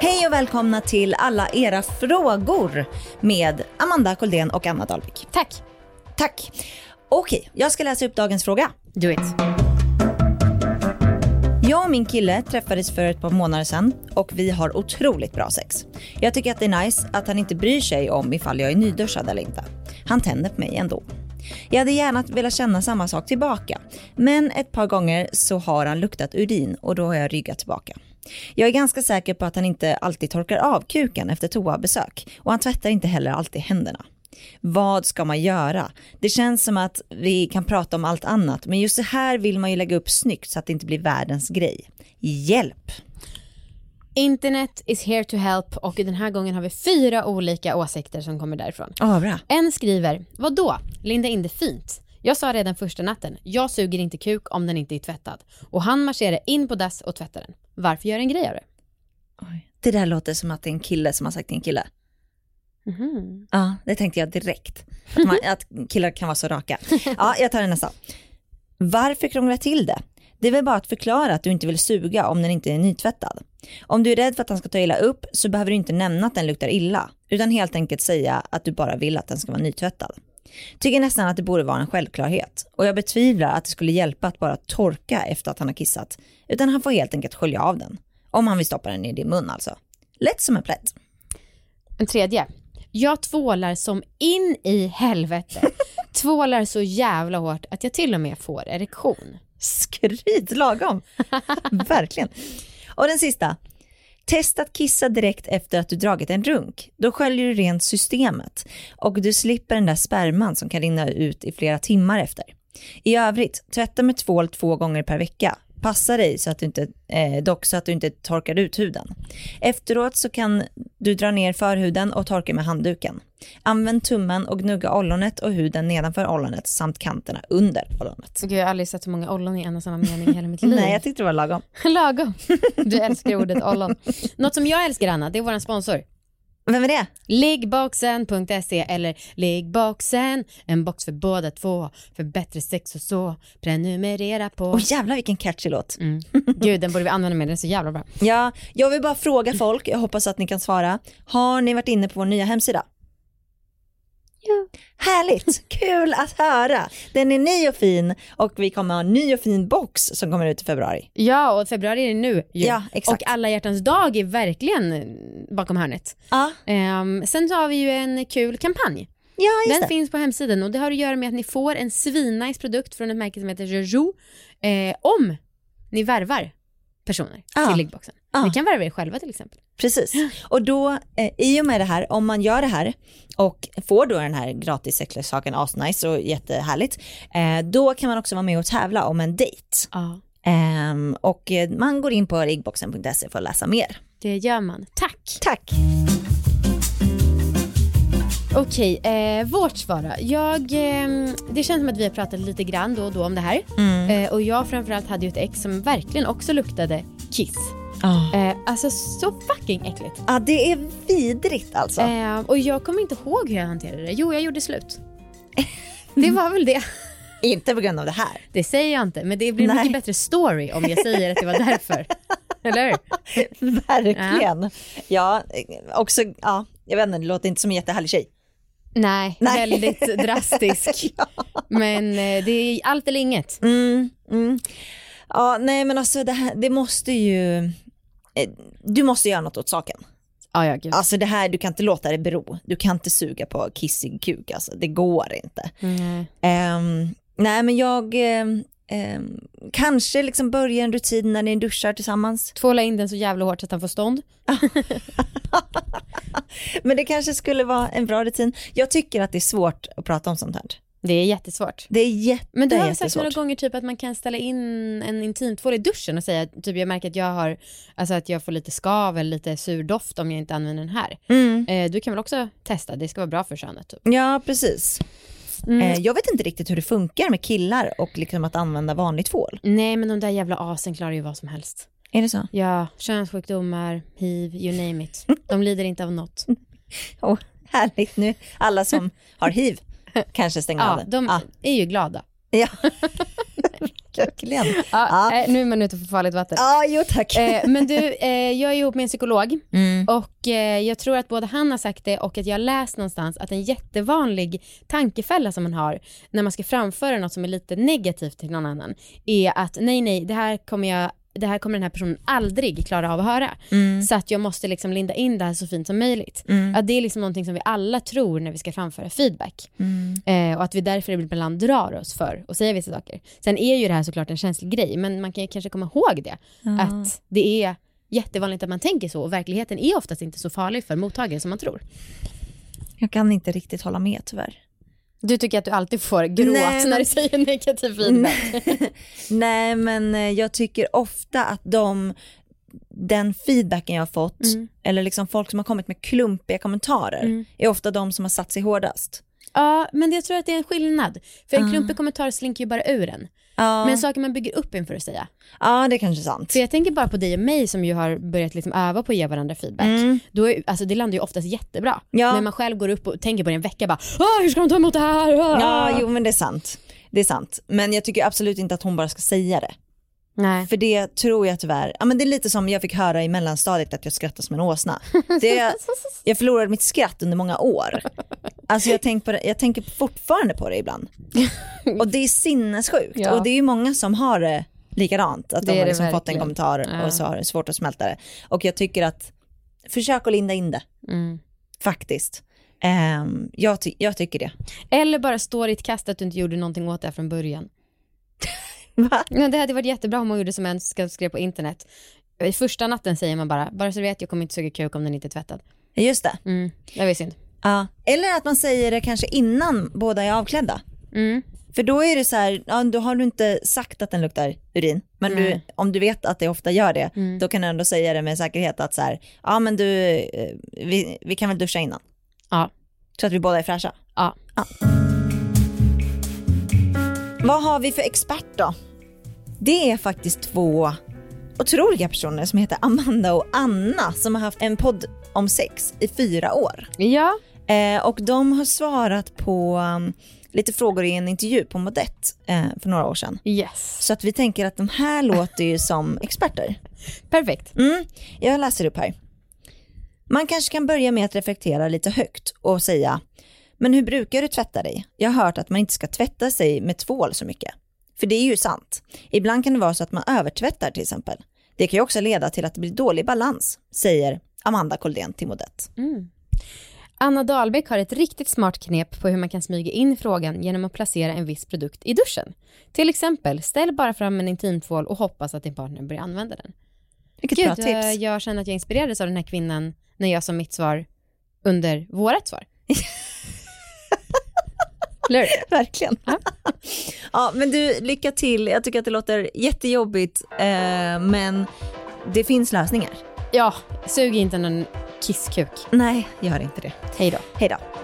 Hej och välkomna till alla era frågor med Amanda Koldén och Anna Dahlvik. Tack. Tack. Okej, jag ska läsa upp dagens fråga. Do it. Jag och min kille träffades för ett par månader sedan och vi har otroligt bra sex. Jag tycker att det är nice att han inte bryr sig om ifall jag är nyduschad eller inte. Han tänder på mig ändå. Jag hade gärna velat känna samma sak tillbaka, men ett par gånger så har han luktat urin och då har jag ryggat tillbaka. Jag är ganska säker på att han inte alltid torkar av kuken efter toabesök och han tvättar inte heller alltid händerna. Vad ska man göra? Det känns som att vi kan prata om allt annat, men just det här vill man ju lägga upp snyggt så att det inte blir världens grej. Hjälp! Internet is here to help och den här gången har vi fyra olika åsikter som kommer därifrån. Ja, bra. En skriver, vad då? Linda in det fint. Jag sa redan första natten, jag suger inte kuk om den inte är tvättad. Och han marscherar in på dass och tvättar den. Varför göra en grej av det? Oj. Det där låter som att det är en kille som har sagt till en kille. Ja, det tänkte jag direkt. Att, man, att killar kan vara så raka. Ja, jag tar den nästa. Varför krångla till det? Det är väl bara att förklara att du inte vill suga om den inte är nytvättad. Om du är rädd för att han ska ta illa upp så behöver du inte nämna att den luktar illa, utan helt enkelt säga att du bara vill att den ska vara nytvättad. Tycker nästan att det borde vara en självklarhet och jag betvivlar att det skulle hjälpa att bara torka efter att han har kissat, utan han får helt enkelt skölja av den. Om han vill stoppa den i din mun alltså. Lätt som en plätt. En tredje. Jag tvålar som in i helvete. tvålar så jävla hårt att jag till och med får erektion. Skryt lagom. Verkligen. Och den sista. Testa att kissa direkt efter att du dragit en runk. Då sköljer du rent systemet och du slipper den där sperman som kan rinna ut i flera timmar efter. I övrigt, tvätta med tvål två gånger per vecka. Passa dig så att du inte, eh, dock så att du inte torkar ut huden. Efteråt så kan du dra ner förhuden och torka med handduken. Använd tummen och gnugga ollonet och huden nedanför ollonet samt kanterna under ollonet. Gud, jag har aldrig sett så många ollon i en och samma mening i hela mitt liv. Nej, jag tyckte det var lagom. Lagom. Du älskar ordet ollon. Något som jag älskar Anna, det är vår sponsor. Vem är det? Liggboxen.se eller Liggboxen, en box för båda två, för bättre sex och så. Prenumerera på. Åh jävlar vilken catchy låt. Mm. Gud, den borde vi använda mer, den är så jävla bra. Ja, jag vill bara fråga folk, jag hoppas att ni kan svara. Har ni varit inne på vår nya hemsida? Härligt, kul att höra. Den är ny och fin och vi kommer ha en ny och fin box som kommer ut i februari. Ja, och februari är det nu ju. Ja, exakt. Och alla hjärtans dag är verkligen bakom hörnet. Ja, Um, sen så har vi ju en kul kampanj. ja Den det. finns på hemsidan och det har att göra med att ni får en svinnice produkt från ett märke som heter Jojo eh, om ni värvar personer Ja. till liggboxen. Ja. Ni kan värva er själva till exempel. Precis. Och då, eh, i och med det här, om man gör det här och får då den här gratis sexleksaken asnice och jättehärligt, eh, då kan man också vara med och tävla om en dejt. Ja. Ehm, och eh, man går in på riggboxen.se för att läsa mer. Det gör man. Tack! Tack. Okej, eh, vårt svar då. Jag, eh, det känns som att vi har pratat lite grann då och då om det här. Eh, och jag framförallt hade ju ett ex som verkligen också luktade kiss. Eh, alltså så fucking äckligt. Ja, det är vidrigt alltså. Eh, och jag kommer inte ihåg hur jag hanterade det. Jo, jag gjorde slut. Det var väl det. Inte på grund av det här. Det säger jag inte, men det blir en Nej. mycket bättre story om jag säger att det var därför. Eller? Verkligen. Ja, eh, också, ja, jag vet inte, det låter inte som en jättehärlig tjej. Nej, Nej. väldigt drastisk. Men eh, det är allt eller inget. Mm, mm. Ja, nej men alltså det, här, det måste ju, du måste göra något åt saken. Ja, ja. Alltså det här, du kan inte låta det bero. Du kan inte suga på kissig kuk, alltså det går inte. Mm. Ehm, nej men jag, ehm, kanske liksom börja en rutin när ni duschar tillsammans. Tvåla in den så jävla hårt så att han får stånd. Men det kanske skulle vara en bra rutin. Jag tycker att det är svårt att prata om sånt här. Det är jättesvårt. Det är jätte, Men du har sagt några gånger typ att man kan ställa in en intimtvål i duschen och säga typ jag märker att jag har, alltså att jag får lite skav eller lite sur doft om jag inte använder den här. Mm. Eh, du kan väl också testa, det ska vara bra för könet typ. Ja, precis. Mm. Eh, jag vet inte riktigt hur det funkar med killar och liksom att använda vanlig tvål. Nej men de där jävla asen klarar ju vad som helst. Är det så? Ja, könssjukdomar, hiv, you name it. De lider inte av något. Oh, härligt nu. Alla som har hiv kanske stänger av Ja, den. de Ah, är ju glada. ja. Verkligen. Ja, ja. Eh, nu är man ute för farligt vatten. Ja, jo tack. Eh, men du, eh, jag är ihop med en psykolog mm. och jag tror att både han har sagt det och att jag har läst någonstans att en jättevanlig tankefälla som man har när man ska framföra något som är lite negativt till någon annan är att nej, nej, det här kommer jag det här kommer den här personen aldrig klara av att höra. Mm. Så att jag måste liksom linda in det här så fint som möjligt. Mm. Att det är liksom någonting som vi alla tror när vi ska framföra feedback. Mm. Eh, och att vi därför ibland drar oss för att säga vissa saker. Sen är ju det här såklart en känslig grej, men man kan ju kanske komma ihåg det. Att det är jättevanligt att man tänker så och verkligheten är oftast inte så farlig för mottagare som man tror. Jag kan inte riktigt hålla med tyvärr. Du tycker att du alltid får gråt Nej, när du säger negativ feedback? Nej men eh, jag tycker ofta att de, den feedbacken jag har fått, mm. eller liksom folk som har kommit med klumpiga kommentarer, mm. är ofta de som har satt sig hårdast. Ja, men jag tror att det är en skillnad. För en uh. klumpig kommentar slinker ju bara ur en. Ja. Men saker man bygger upp inför att säga. Ja, det är kanske är sant. För jag tänker bara på dig och mig som ju har börjat liksom öva på att ge varandra feedback. Mm. Då är, alltså det landar ju oftast jättebra. Ja. Men man själv går upp och tänker på det en vecka bara, hur ska de ta emot det här? Ja, jo men det är sant. Det är sant. Men jag tycker absolut inte att hon bara ska säga det. Nej. För det tror jag tyvärr, ja men det är lite som jag fick höra i mellanstadiet att jag skrattar som en åsna. Det, jag förlorade mitt skratt under många år. Alltså jag, tänk på det, jag tänker fortfarande på det ibland. Och det är sinnessjukt. Ja. Och det är ju många som har det likadant. Att det de har liksom fått en kommentar ja. och så har det svårt att smälta det. Och jag tycker att, försök att linda in det. Mm. Faktiskt. Um, jag, ty jag, tycker det. Eller bara stå i ett kast att du inte gjorde någonting åt det från början. Va? Ja, det hade varit jättebra om man gjorde som en skrev på internet. I första natten säger man bara, bara så du vet jag kommer inte suga kuk om den inte är tvättad. Just det. Mm, det var synd. Ja. Eller att man säger det kanske innan båda är avklädda. Mm. För då är det så här, ja, då har du inte sagt att den luktar urin, men du, om du vet att det ofta gör det, mm. då kan du ändå säga det med säkerhet att så här, ja men du, eh, vi, vi kan väl duscha innan. Ja. Så att vi båda är fräscha. Ja. ja. Vad har vi för expert då? Det är faktiskt två otroliga personer som heter Amanda och Anna som har haft en podd om sex i fyra år. Ja. Eh, och de har svarat på um, lite frågor i en intervju på Modett eh, för några år sedan. Yes. Så att vi tänker att de här låter ju som experter. Perfekt. Mm, jag läser upp här. Man kanske kan börja med att reflektera lite högt och säga, men hur brukar du tvätta dig? Jag har hört att man inte ska tvätta sig med tvål så mycket. För det är ju sant. Ibland kan det vara så att man övertvättar till exempel. Det kan ju också leda till att det blir dålig balans, säger Amanda Koldén till Modett. Mm. Anna Dahlbeck har ett riktigt smart knep på hur man kan smyga in frågan genom att placera en viss produkt i duschen. Till exempel, ställ bara fram en intimtvål och hoppas att din partner börjar använda den. Vilket Gud, bra tips. Jag känner att jag inspirerades av den här kvinnan när jag sa mitt svar under vårat svar. Verkligen. Ja. ja, men du, lycka till. Jag tycker att det låter jättejobbigt, eh, men det finns lösningar. Ja, sug inte någon kisskuk. Nej, gör inte det. Hej då. Hej då.